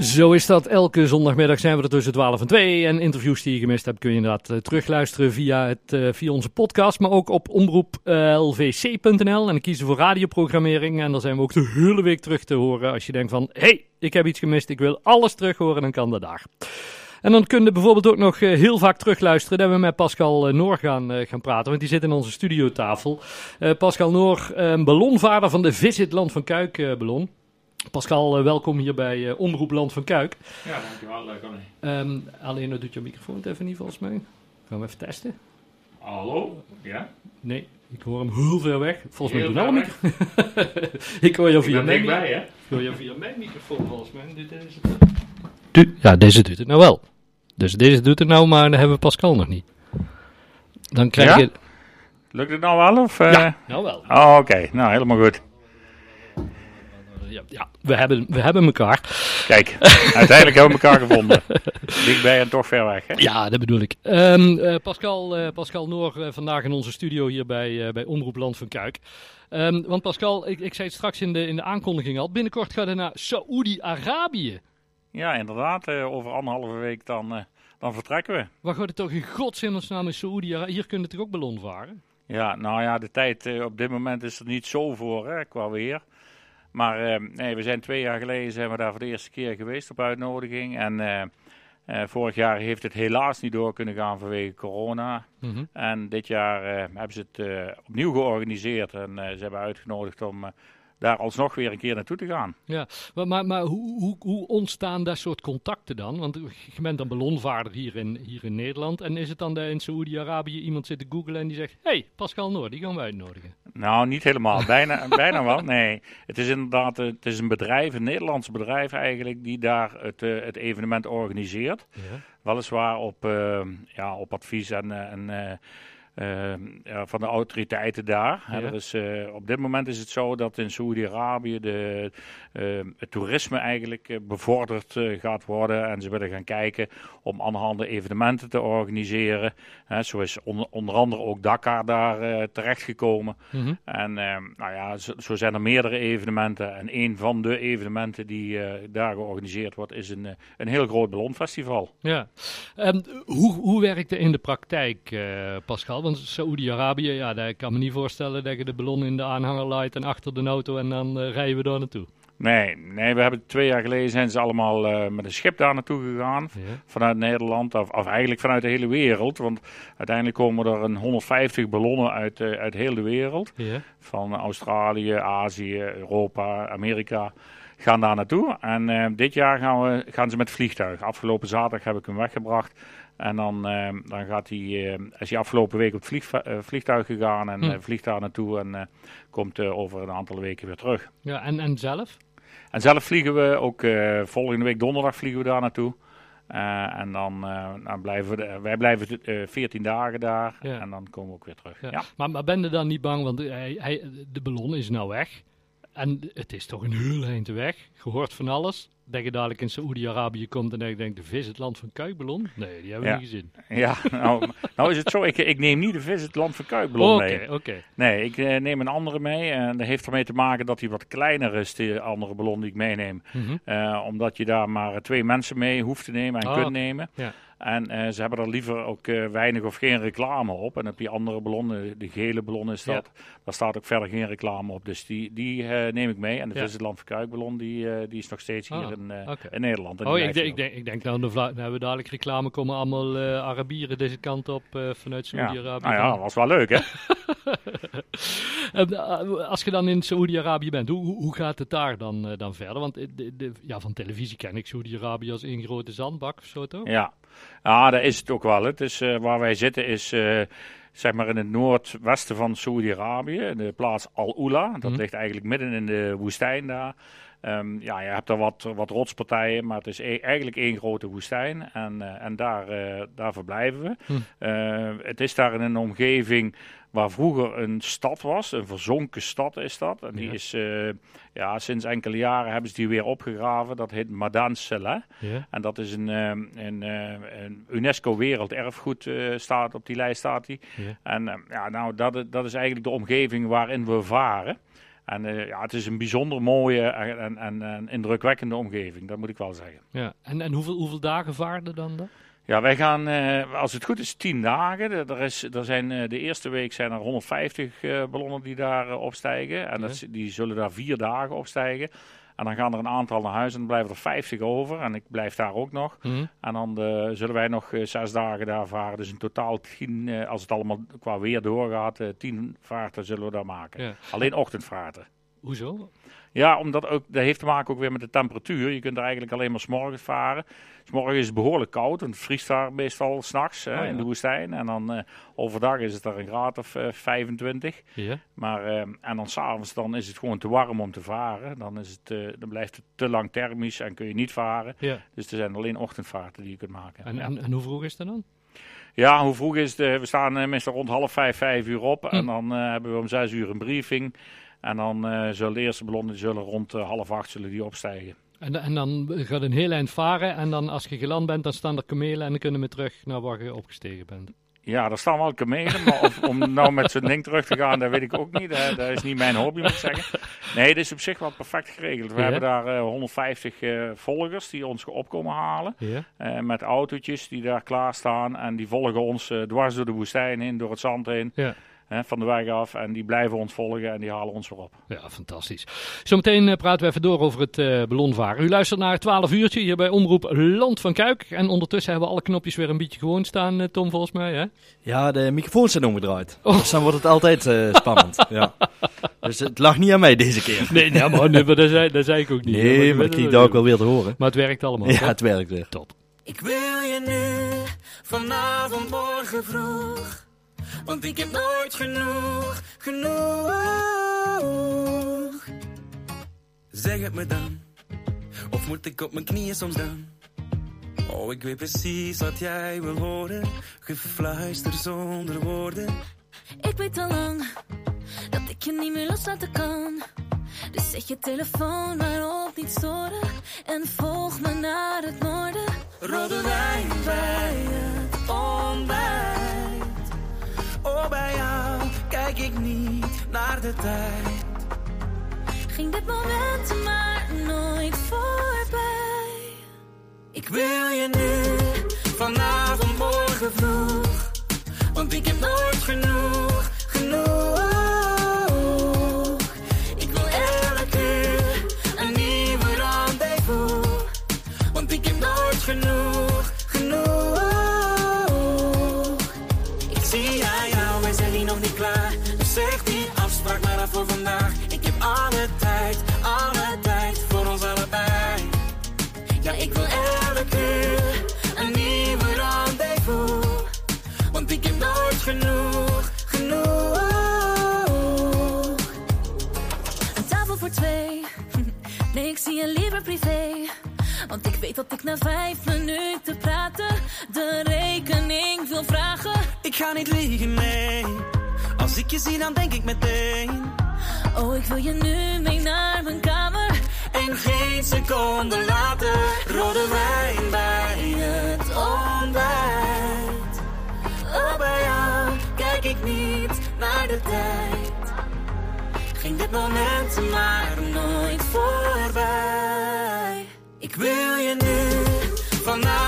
Zo is dat. Elke zondagmiddag zijn we er tussen 12 en 2. En interviews die je gemist hebt kun je inderdaad uh, terugluisteren via, het, uh, via onze podcast. Maar ook op omroeplvc.nl. Uh, en dan kiezen voor radioprogrammering. En dan zijn we ook de hele week terug te horen. Als je denkt van, hey, ik heb iets gemist. Ik wil alles terug horen. Dan kan dat daar. En dan kun je bijvoorbeeld ook nog heel vaak terugluisteren dat we met Pascal Noor gaan, gaan praten. Want die zit in onze studiotafel. Pascal Noor, ballonvaarder van de Visit Land van Kuik ballon. Pascal, welkom hier bij Omroep Land van Kuik. Ja, dankjewel, Connie. Um, alleen, dat doet je microfoon het even niet volgens mij. Gaan we even testen? Hallo? Ja? Nee, ik hoor hem heel ver weg. Volgens mij doet wel een microfoon. ik hoor jou via mijn bij, hè? Ik hoor jou via mijn microfoon volgens mij. Dit is het. Ja, deze doet het nou wel. Dus deze doet het nou, maar dan hebben we Pascal nog niet. Dan krijg ja? je... Lukt het nou wel? Of, uh... Ja, nou wel. Oh, oké. Okay. Nou, helemaal goed. Ja, ja, we, hebben, we hebben elkaar. Kijk, uiteindelijk hebben we elkaar gevonden. Dichtbij en toch ver weg, hè? Ja, dat bedoel ik. Um, uh, Pascal, uh, Pascal Noor, uh, vandaag in onze studio hier bij, bij Omroep Land van Kuik. Um, want Pascal, ik, ik zei het straks in de, in de aankondiging al, binnenkort gaat hij naar Saoedi-Arabië. Ja, inderdaad. over anderhalve week dan, dan vertrekken we. Waar gaat het toch in godsnaam in Saoedi-Arabië? Hier kunnen we toch ook ballon varen? Ja, nou ja, de tijd op dit moment is er niet zo voor, hè, qua weer. Maar uh, nee, we zijn twee jaar geleden zijn we daar voor de eerste keer geweest op uitnodiging. En uh, uh, vorig jaar heeft het helaas niet door kunnen gaan vanwege corona. Mm -hmm. En dit jaar hebben ze het opnieuw georganiseerd. En ze hebben uitgenodigd om daar alsnog weer een keer naartoe te gaan. Ja, maar, maar, maar hoe, hoe, hoe, ontstaan dat soort contacten dan? Want je bent dan ballonvaarder hier in, hier in Nederland. En is het dan dat in Saoedi-Arabië iemand zit te googlen en die zegt... hey, Pascal Noor, die gaan we uitnodigen. Nou, niet helemaal. Bijna, bijna wel, nee. Het is inderdaad het is een bedrijf, een Nederlands bedrijf eigenlijk... die daar het, uh, het evenement organiseert. Ja. Weliswaar op, uh, ja, op advies en... en uh, uh, ja, van de autoriteiten daar. Ja. Er is, uh, op dit moment is het zo dat in Saoedi-Arabië uh, het toerisme eigenlijk bevorderd gaat worden. En ze willen gaan kijken om allerhande evenementen te organiseren. zo is on onder andere ook Dakar daar terechtgekomen. Mm -hmm. En nou ja, zo, zo, zijn er meerdere evenementen. En een van de evenementen die daar georganiseerd wordt is een, een heel groot ballonfestival. Ja. Um, hoe, hoe werkt het in de praktijk, Pascal? Want Saoedi-Arabië, ja, daar kan me niet voorstellen dat je de ballon in de aanhanger laait en achter de auto en dan uh, rijden we daar naartoe. Nee, nee, we hebben twee jaar geleden zijn ze allemaal uh, met een schip daar naartoe gegaan. Ja. Vanuit Nederland, of, of, eigenlijk vanuit de hele wereld. Want uiteindelijk komen er een 150 ballonnen uit, uh, uit heel de wereld. Ja. Van Australië, Azië, Europa, Amerika gaan daar naartoe. En uh, dit jaar gaan, we, gaan ze met vliegtuig. Afgelopen zaterdag heb ik hem weggebracht. En dan, uh, dan gaat hij, uh, is hij afgelopen week op het vlieg, uh, vliegtuig gegaan en hm. vliegt daar naartoe en komt over een aantal weken weer terug. Ja, en, en zelf? En zelf vliegen we ook volgende week donderdag vliegen we daar naartoe. en dan, dan blijven we, wij blijven 14 dagen daar ja. en dan komen we ook weer terug. Ja. ja. Maar, maar ben je dan niet bang, want hij, hij, de ballon is nou weg. En het is toch een heel eind weg. Gehoord van alles. Dat je dadelijk in Saoedi-Arabië komt en je denkt, de vis het land van Kuikballon? Nee, die hebben we ja. niet gezien. Ja, nou, nou is het zo, ik, ik, neem niet de vis het land van Kuikballon okay, mee. Oké, okay. Nee, ik uh, neem een andere mee. En dat heeft ermee te maken dat hij wat kleiner is, de andere ballon die ik meeneem. Mm -hmm. uh, omdat je daar maar twee mensen mee hoeft te nemen en oh, kunt nemen. Ja. En uh, ze hebben er liever ook uh, weinig of geen reclame op. En op die andere ballonnen, de gele ballon is dat, ja. daar staat ook verder geen reclame op. Dus die, die uh, neem ik mee. En de ja. Het Land van Kuikballon, die, die is nog steeds hier ah, in, okay. in Nederland. En oh, ik, ik, denk, ik denk nou, dan hebben we dadelijk reclame, komen allemaal Arabieren deze kant op vanuit Saoedi-Arabië. Ja. Nou ja, dat was wel leuk hè. Als je dan in Saoedi-Arabië bent, hoe, hoe gaat het daar dan, dan verder? Want de, de, ja, van televisie ken ik Saoedi-Arabië als één grote zandbak of zo toch? Ja. Ja, dat is het ook wel. Het is, uh, waar wij zitten is uh, zeg maar in het noordwesten van Saoedi-Arabië, de plaats Al-Ula. Dat mm. ligt eigenlijk midden in de woestijn daar. Ehm, ja, je hebt er wat, wat rotspartijen, maar het is e- eigenlijk één grote woestijn. En, eh, en daar, eh, daar verblijven we. Hm. Eh, het is daar in een omgeving waar vroeger een stad was. Een verzonken stad is dat. En die Ja. is, ja, sinds enkele jaren hebben ze die weer opgegraven. Dat heet Madansela. Ja. En dat is een, ehm, een, een UNESCO werelderfgoed staat op die lijst staat die. Ja. En ehm, ja, nou, dat, dat is eigenlijk de omgeving waarin we varen. En eh, ja, het is een bijzonder mooie en, en, en, en indrukwekkende omgeving, dat moet ik wel zeggen. Ja. En, en hoeveel, hoeveel dagen vaarden dan? dan? Ja, wij gaan, eh, als het goed is, tien dagen. Er, is, er zijn, eh, de eerste week zijn er 150 eh, ballonnen die daar opstijgen. En dat, Ja. die zullen daar vier dagen opstijgen. En dan gaan er een aantal naar huis en dan blijven er 50 over. En ik blijf daar ook nog. Hm. En dan eh, zullen wij nog eh, zes dagen daar varen. Dus in totaal tien, eh, als het allemaal qua weer doorgaat, tien vaarten zullen we daar maken. Ja. Alleen ochtendvaarten. Hoezo? Ja, omdat ook, dat heeft te maken ook weer met de temperatuur. Je kunt er eigenlijk alleen maar s'morgens varen. S'morgens is het behoorlijk koud, want het vriest daar meestal s'nachts Oh, ja. in de woestijn. En dan eh, overdag is het er een graad of eh, 25. Ja. Maar, eh, en dan s'avonds dan is het gewoon te warm om te varen. Dan, is het, eh, dan blijft het te lang thermisch en kun je niet varen. ja. Dus er zijn alleen ochtendvaarten die je kunt maken. En, en, en hoe vroeg is dat dan? Ja, hoe vroeg is het? Eh, We staan eh, meestal rond half vijf, vijf uur op. Hm. En dan eh, hebben we om zes uur een briefing. En dan eh, zullen de eerste ballonnen zullen rond eh, half acht zullen die opstijgen. En, en dan gaat een heel eind varen en dan als je geland bent, dan staan er kamelen en dan kunnen we terug naar waar je opgestegen bent. Ja, daar staan wel kamelen, maar of, om nou met zo'n ding terug te gaan, dat weet ik ook niet. Dat, dat is niet mijn hobby, moet ik zeggen. Nee, het is op zich wel perfect geregeld. We Ja. hebben daar eh, 150 eh, volgers die ons op komen halen. Ja. met autootjes die daar klaarstaan. En die volgen ons dwars door de woestijn heen, door het zand heen. Ja. Hè, van de weg af. En die blijven ons volgen en die halen ons weer op. Ja, fantastisch. Zometeen eh, praten we even door over het eh ballonvaren. U luistert naar 12 uurtje hier bij Omroep Land van Kuik. En ondertussen hebben we alle knopjes weer een beetje gewoon staan, eh, Tom, volgens mij. Hè? Ja, de microfoons zijn omgedraaid. Oh. Dus dan wordt het altijd eh, spannend. ja. Dus het lag niet aan mij deze keer. Nee, maar, nee, maar dat, zei, dat zei ik ook niet. Nee, maar ik kreeg dat ook wel weer te horen. Maar het werkt allemaal. Ja, hè? het werkt weer. Top. Ik wil je nu, vanavond, morgen vroeg. Want ik heb nooit genoeg, genoeg. Zeg het me dan, of moet ik op mijn knieën soms dan? Oh, ik weet precies wat jij wil horen. Gefluister zonder woorden. Ik weet al lang dat ik je niet meer loslaten kan. Dus zet je telefoon maar op niet storen. En volg me naar het noorden. Rode wijn bij het. Oh, bij jou kijk ik niet naar de tijd. Ging dit moment maar nooit voorbij. Ik wil je nu, vanavond, morgen vroeg. Want ik heb nooit genoeg, twee. Nee, ik zie je liever privé. Want ik weet dat ik na vijf minuten praten de rekening wil vragen. Ik ga niet liegen, nee. Als ik je zie, dan denk ik meteen. Oh, ik wil je nu mee naar mijn kamer. En geen seconde later, rode wijn bij het ontbijt. Oh, bij jou kijk ik niet naar de tijd. Ging dit moment maar nooit voorbij. Ik wil je nu, vanavond,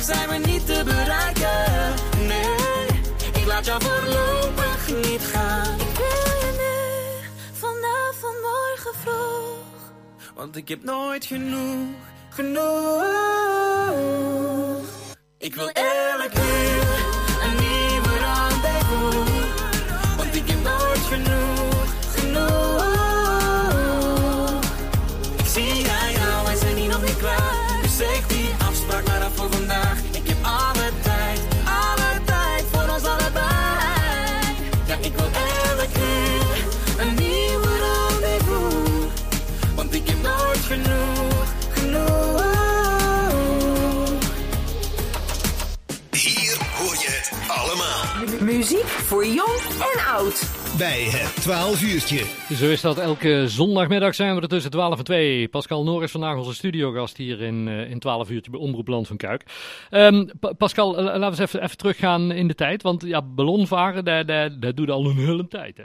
vandaag zijn we niet te bereiken. Nee, ik laat jou voorlopig niet gaan. Ik wil je nu, vanavond, morgen vroeg. Want ik heb nooit genoeg, genoeg. Ik wil elke uur een nieuwe rendezvous. Want ik heb nooit genoeg. Voor jong en oud. Bij het 12 uurtje. Zo is dat. Elke zondagmiddag zijn we er tussen 12 en 2. Pascal Noor is vandaag onze studiogast hier in, eh, in 12 uurtje bij Omroep Land van Kuik. Ehm, Pa- Pascal, eh, laten we eens even, even teruggaan in de tijd. Want ja, ballonvaren, dat, dat, dat doet al een hele tijd. Hè?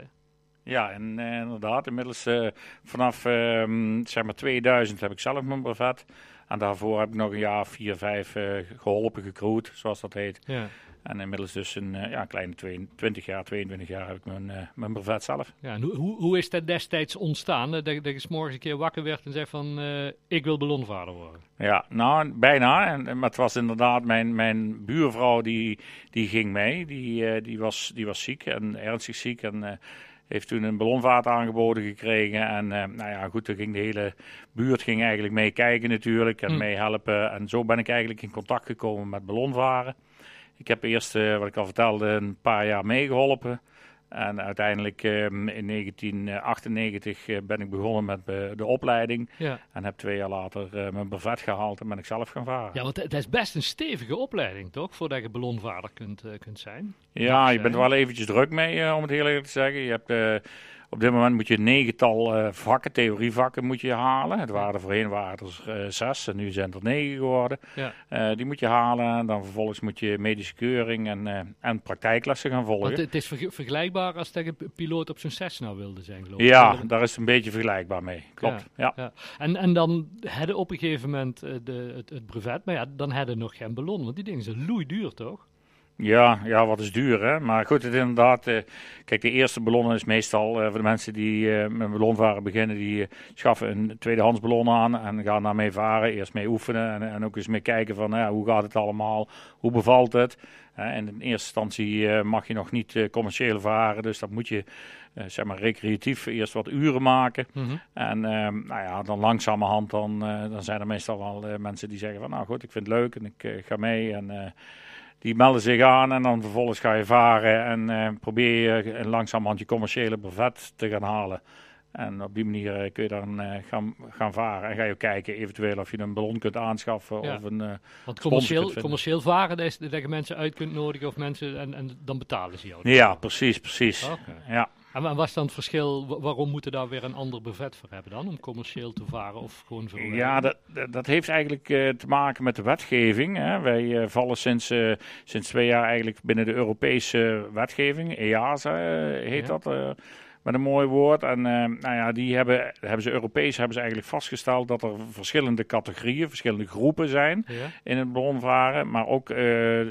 Ja, en eh, inderdaad, inmiddels eh, vanaf ehm, zeg maar 2000 heb ik zelf mijn brevet. En daarvoor heb ik nog een jaar, vier, vijf eh, geholpen, gecrewd, zoals dat heet. Ja. En inmiddels dus een eh, ja, kleine 22 jaar, 22 jaar heb ik mijn, eh, mijn brevet zelf. Ja, en hoe, hoe, hoe is dat destijds ontstaan? hè? Dat, dat je 's morgens een keer wakker werd en zei van, eh, ik wil ballonvaarder worden. Ja, nou, bijna. En, maar het was inderdaad mijn, mijn buurvrouw die, die ging mee. Die, eh, die, was, die was ziek en ernstig ziek. En eh, heeft toen een ballonvaart aangeboden gekregen. En eh, nou ja, goed, toen ging de hele buurt ging eigenlijk mee kijken natuurlijk. En Hm. mee helpen. En zo ben ik eigenlijk in contact gekomen met ballonvaren. Ik heb eerst, eh, wat ik al vertelde, een paar jaar meegeholpen. En uiteindelijk eh, in 1998 eh, ben ik begonnen met de opleiding. Ja, En heb twee jaar later eh, mijn brevet gehaald en ben ik zelf gaan varen. ja want het is best een stevige opleiding, toch? Voordat je ballonvaarder kunt, kunt zijn. Ja, je zijn. bent er wel eventjes druk mee, om het heel eerlijk te zeggen. Je hebt, op dit moment moet je een negental eh, vakken, theorievakken moet je halen. Het waren er voorheen waren er eh, zes en nu zijn er negen geworden. Ja. Eh, die moet je halen en dan vervolgens moet je medische keuring en, en praktijklessen gaan volgen. Want het is verg- vergelijkbaar als je p- piloot op zo'n Cessna wilde zijn, geloof ik. ja, daar is het een beetje vergelijkbaar mee. Klopt, ja. Ja. En, en dan hadden op een gegeven moment de, het, het brevet, maar ja, dan hadden nog geen ballon, want die dingen zijn loeiduur, toch? Ja, ja, wat is duur, hè? Maar goed, het is inderdaad. eh, kijk, de eerste ballonnen is meestal eh, voor de mensen die eh, met ballonvaren beginnen, die schaffen een tweedehands ballon aan en gaan daarmee varen. Eerst mee oefenen en, en ook eens mee kijken van hoe gaat het allemaal, hoe bevalt het. En in eerste instantie mag je nog niet commercieel varen, dus dat moet je zeg maar recreatief eerst wat uren maken. En ehm, nou ja, dan langzamerhand dan, dan zijn er meestal wel mensen die zeggen van nou goed, ik vind het leuk en ik ga mee en... die melden zich aan en dan vervolgens ga je varen en eh, probeer je langzamerhand je commerciële brevet te gaan halen. En op die manier eh, kun je dan eh, gaan, gaan varen en ga je ook kijken eventueel of je een ballon kunt aanschaffen Ja. of een... Want commercieel, commercieel varen, dat, is, dat je mensen uit kunt nodigen of mensen, en, en dan betalen ze jou. ja, precies, precies. Ja. En wa- was dan het verschil, wa- waarom moeten daar weer een ander brevet voor hebben dan, om commercieel te varen of gewoon zo? Ja, dat, dat- heeft eigenlijk eh, te maken met de wetgeving. Hè. Wij eh, vallen sinds, eh, sinds twee jaar eigenlijk binnen de Europese wetgeving. EASA heet Ja. dat, met een mooi woord. En eh, nou ja, die hebben, hebben ze Europees hebben ze eigenlijk vastgesteld dat er verschillende categorieën, verschillende groepen zijn Ja? in het ballonvaren. Maar ook, eh,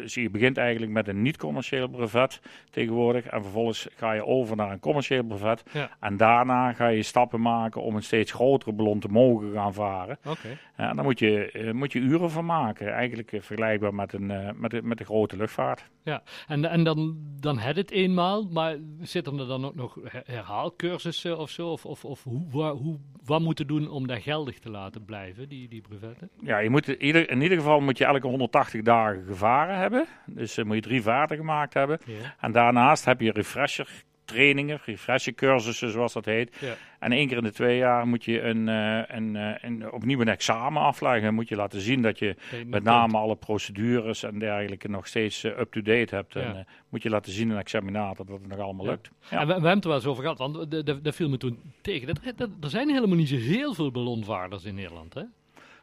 zie je begint eigenlijk met een niet-commercieel brevet tegenwoordig. En vervolgens ga je over naar een commercieel brevet. Ja. En daarna ga je stappen maken om een steeds grotere ballon te mogen gaan varen. Oké. Ja, en daar moet je, eh, moet je uren van maken. Eigenlijk vergelijkbaar met, een, met, de, met de grote luchtvaart. Ja, en, en dan, dan had het eenmaal, maar zitten er dan ook nog her- herhaalcursussen of zo? Of, of, of hoe, waar, hoe, wat moeten doen om dat geldig te laten blijven, die, die brevetten? Ja, je moet in ieder, in ieder geval moet je elke 180 dagen gevaren hebben. Dus eh, moet je drie vaarten gemaakt hebben. Ja. En daarnaast heb je refresher trainingen, refresher cursussen zoals dat heet. Ja. En één keer in de twee jaar moet je een, eh, een, eh, een, opnieuw een examen afleggen. Moet je laten zien dat je met name alle procedures en dergelijke nog steeds eh, up-to-date hebt. Ja. En moet je laten zien aan een examinator dat het nog allemaal Ja. lukt. En we, we hebben het er wel eens over gehad, want dat viel me toen tegen. Dat, dat, er zijn helemaal niet zo heel veel ballonvaarders in Nederland, hè?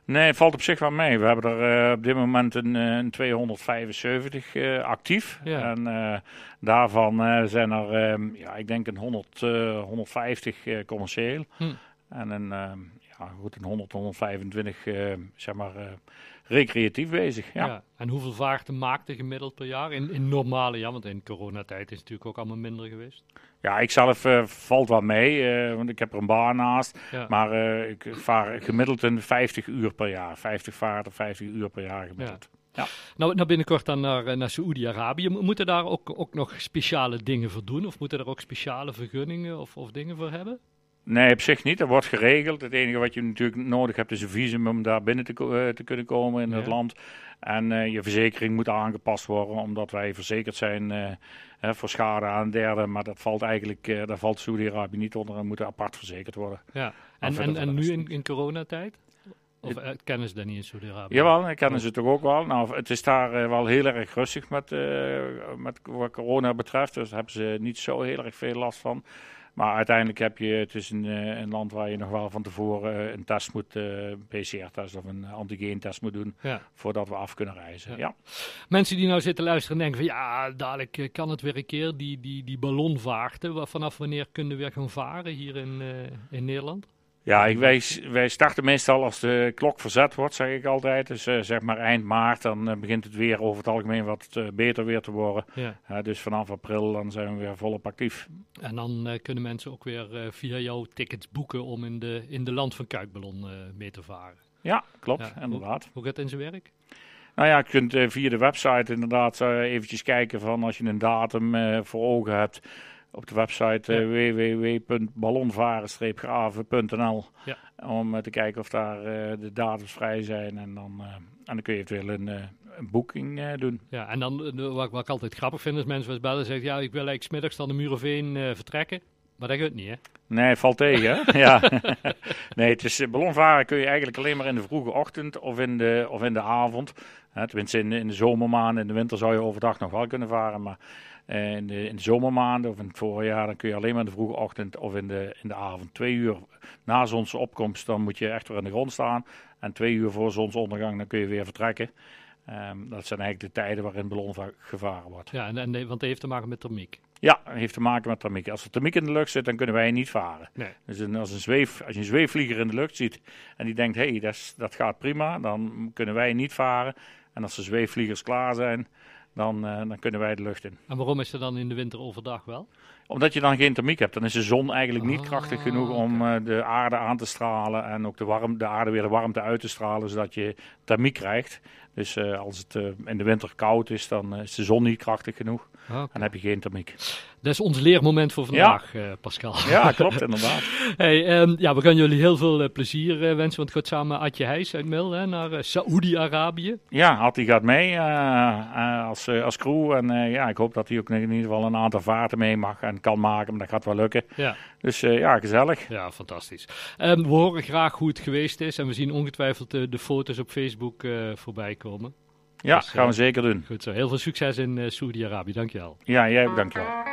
Nee, het valt op zich wel mee. We hebben er eh, op dit moment een, eh, een 275 eh, actief. Ja. En daarvan zijn er, ehm, ja, ik denk een 100, eh, 150 eh, commercieel. Hm. En een, ehm, ja, goed, een 100, 125 eh, zeg maar, recreatief bezig. Ja. Ja. En hoeveel vaarten maakte gemiddeld per jaar? In, in normale, ja, want in coronatijd is het natuurlijk ook allemaal minder geweest. Ja, ik zelf eh, valt wel mee, eh, want ik heb er een baan naast. Ja. Maar eh, ik vaar gemiddeld een 50 uur per jaar. 50 vaarten, 50 uur per jaar gemiddeld. Nou, nou binnenkort dan naar, naar Saoedi-Arabië. Mo- Moeten daar ook, ook nog speciale dingen voor doen? Of moeten er ook speciale vergunningen of, of dingen voor hebben? Nee, op zich niet. Dat wordt geregeld. Het enige wat je natuurlijk nodig hebt is een visum om daar binnen te, eh, te kunnen komen in Ja. het land. En eh, je verzekering moet aangepast worden, omdat wij verzekerd zijn eh, hè, voor schade aan derden. Maar dat valt eigenlijk, daar valt Saudi-Arabië niet onder en moet apart verzekerd worden. Ja. En, en, en nu in, in coronatijd? Of kennen ze dat niet in Saudi-Arabië? Jawel, kennen ze toch ook wel. Nou, het is daar wel heel erg rustig met, met wat corona betreft. Dus daar hebben ze niet zo heel erg veel last van. Maar uiteindelijk heb je, het is een, eh, een land waar je nog wel van tevoren eh, een test moet, eh, een PCR-test of een antigeentest moet doen, Ja. voordat we af kunnen reizen. Ja. Ja. Mensen die nou zitten luisteren en denken van ja, dadelijk eh, kan het weer een keer, die, die, die ballonvaarten. Vanaf wanneer kunnen we weer gaan varen hier in, eh, in Nederland? Ja, ik, wij, wij starten meestal als de klok verzet wordt, zeg ik altijd. Dus eh, zeg maar eind maart, dan eh, begint het weer over het algemeen wat eh, beter weer te worden. Ja. Dus vanaf april dan zijn we weer volop actief. En dan kunnen mensen ook weer via jou tickets boeken om in de, in de land van Kuikballon mee te varen. Ja, klopt, Ja. inderdaad. Hoe gaat het in zijn werk? Nou ja, je kunt via de website inderdaad eventjes kijken van als je een datum voor ogen hebt. Op de website www.ballonvaren-graven.nl Ja. Om eh, te kijken of daar eh, de datums vrij zijn. En dan, eh, en dan kun je eventueel een, een boeking doen. Ja, en dan wat, wat ik altijd grappig vind is mensen wel eens bellen en zeggen ja, ik wil eigenlijk 's middags dan de eh, vertrekken. Maar dat gaat niet, hè? Nee, valt tegen. hè? ja. nee, het is, ballonvaren kun je eigenlijk alleen maar in de vroege ochtend of in de, of in de avond. Hè, tenminste, in, de- in de zomermaanden. In de winter zou je overdag nog wel kunnen varen. Maar in, de, in de zomermaanden of in het voorjaar, dan kun je alleen maar in de vroege ochtend of in de, in de avond. Twee uur na zonsopkomst, dan moet je echt weer in de grond staan. En twee uur voor zonsondergang, dan kun je weer vertrekken. Ehm, dat zijn eigenlijk de tijden waarin ballon gevaren wordt. Ja, en, en, want dat heeft te maken met thermiek. Ja, dat heeft te maken met thermiek. Als er thermiek in de lucht zit, dan kunnen wij niet varen. Nee. Dus een, als, een zweef, als je een zweefvlieger in de lucht ziet en die denkt, hé, hey, dat, dat gaat prima, dan kunnen wij niet varen. En als de zweefvliegers klaar zijn, dan, eh, dan kunnen wij de lucht in. En waarom is er dan in de winter overdag wel? Omdat je dan geen thermiek hebt, dan is de zon eigenlijk niet Ah, krachtig genoeg om eh, de aarde aan te stralen en ook de, warm, de aarde weer de warmte uit te stralen, zodat je thermiek krijgt. Dus eh, als het in de winter koud is, dan is de zon niet krachtig genoeg. Oké. Dan heb je geen thermiek. Dat is ons leermoment voor vandaag, eh, Pascal. Ja, klopt inderdaad. Hey, ehm, ja, we gaan jullie heel veel eh, plezier eh, wensen, want het gaat samen met Adje Heijs uit Mil hè, naar Saoedi-Arabië. Ja, Hattie gaat mee als, als crew. En ja, ik hoop dat hij ook in ieder geval een aantal vaarten mee mag en kan maken. Maar dat gaat wel lukken. Ja. Dus ja, gezellig. Ja, fantastisch. Ehm, we horen graag hoe het geweest is en we zien ongetwijfeld de foto's op Facebook voorbij komen. Ja, Dus, gaan we zeker doen. Goed zo, heel veel succes in Saoedi-Arabië, dankjewel. Ja, jij ook, dankjewel.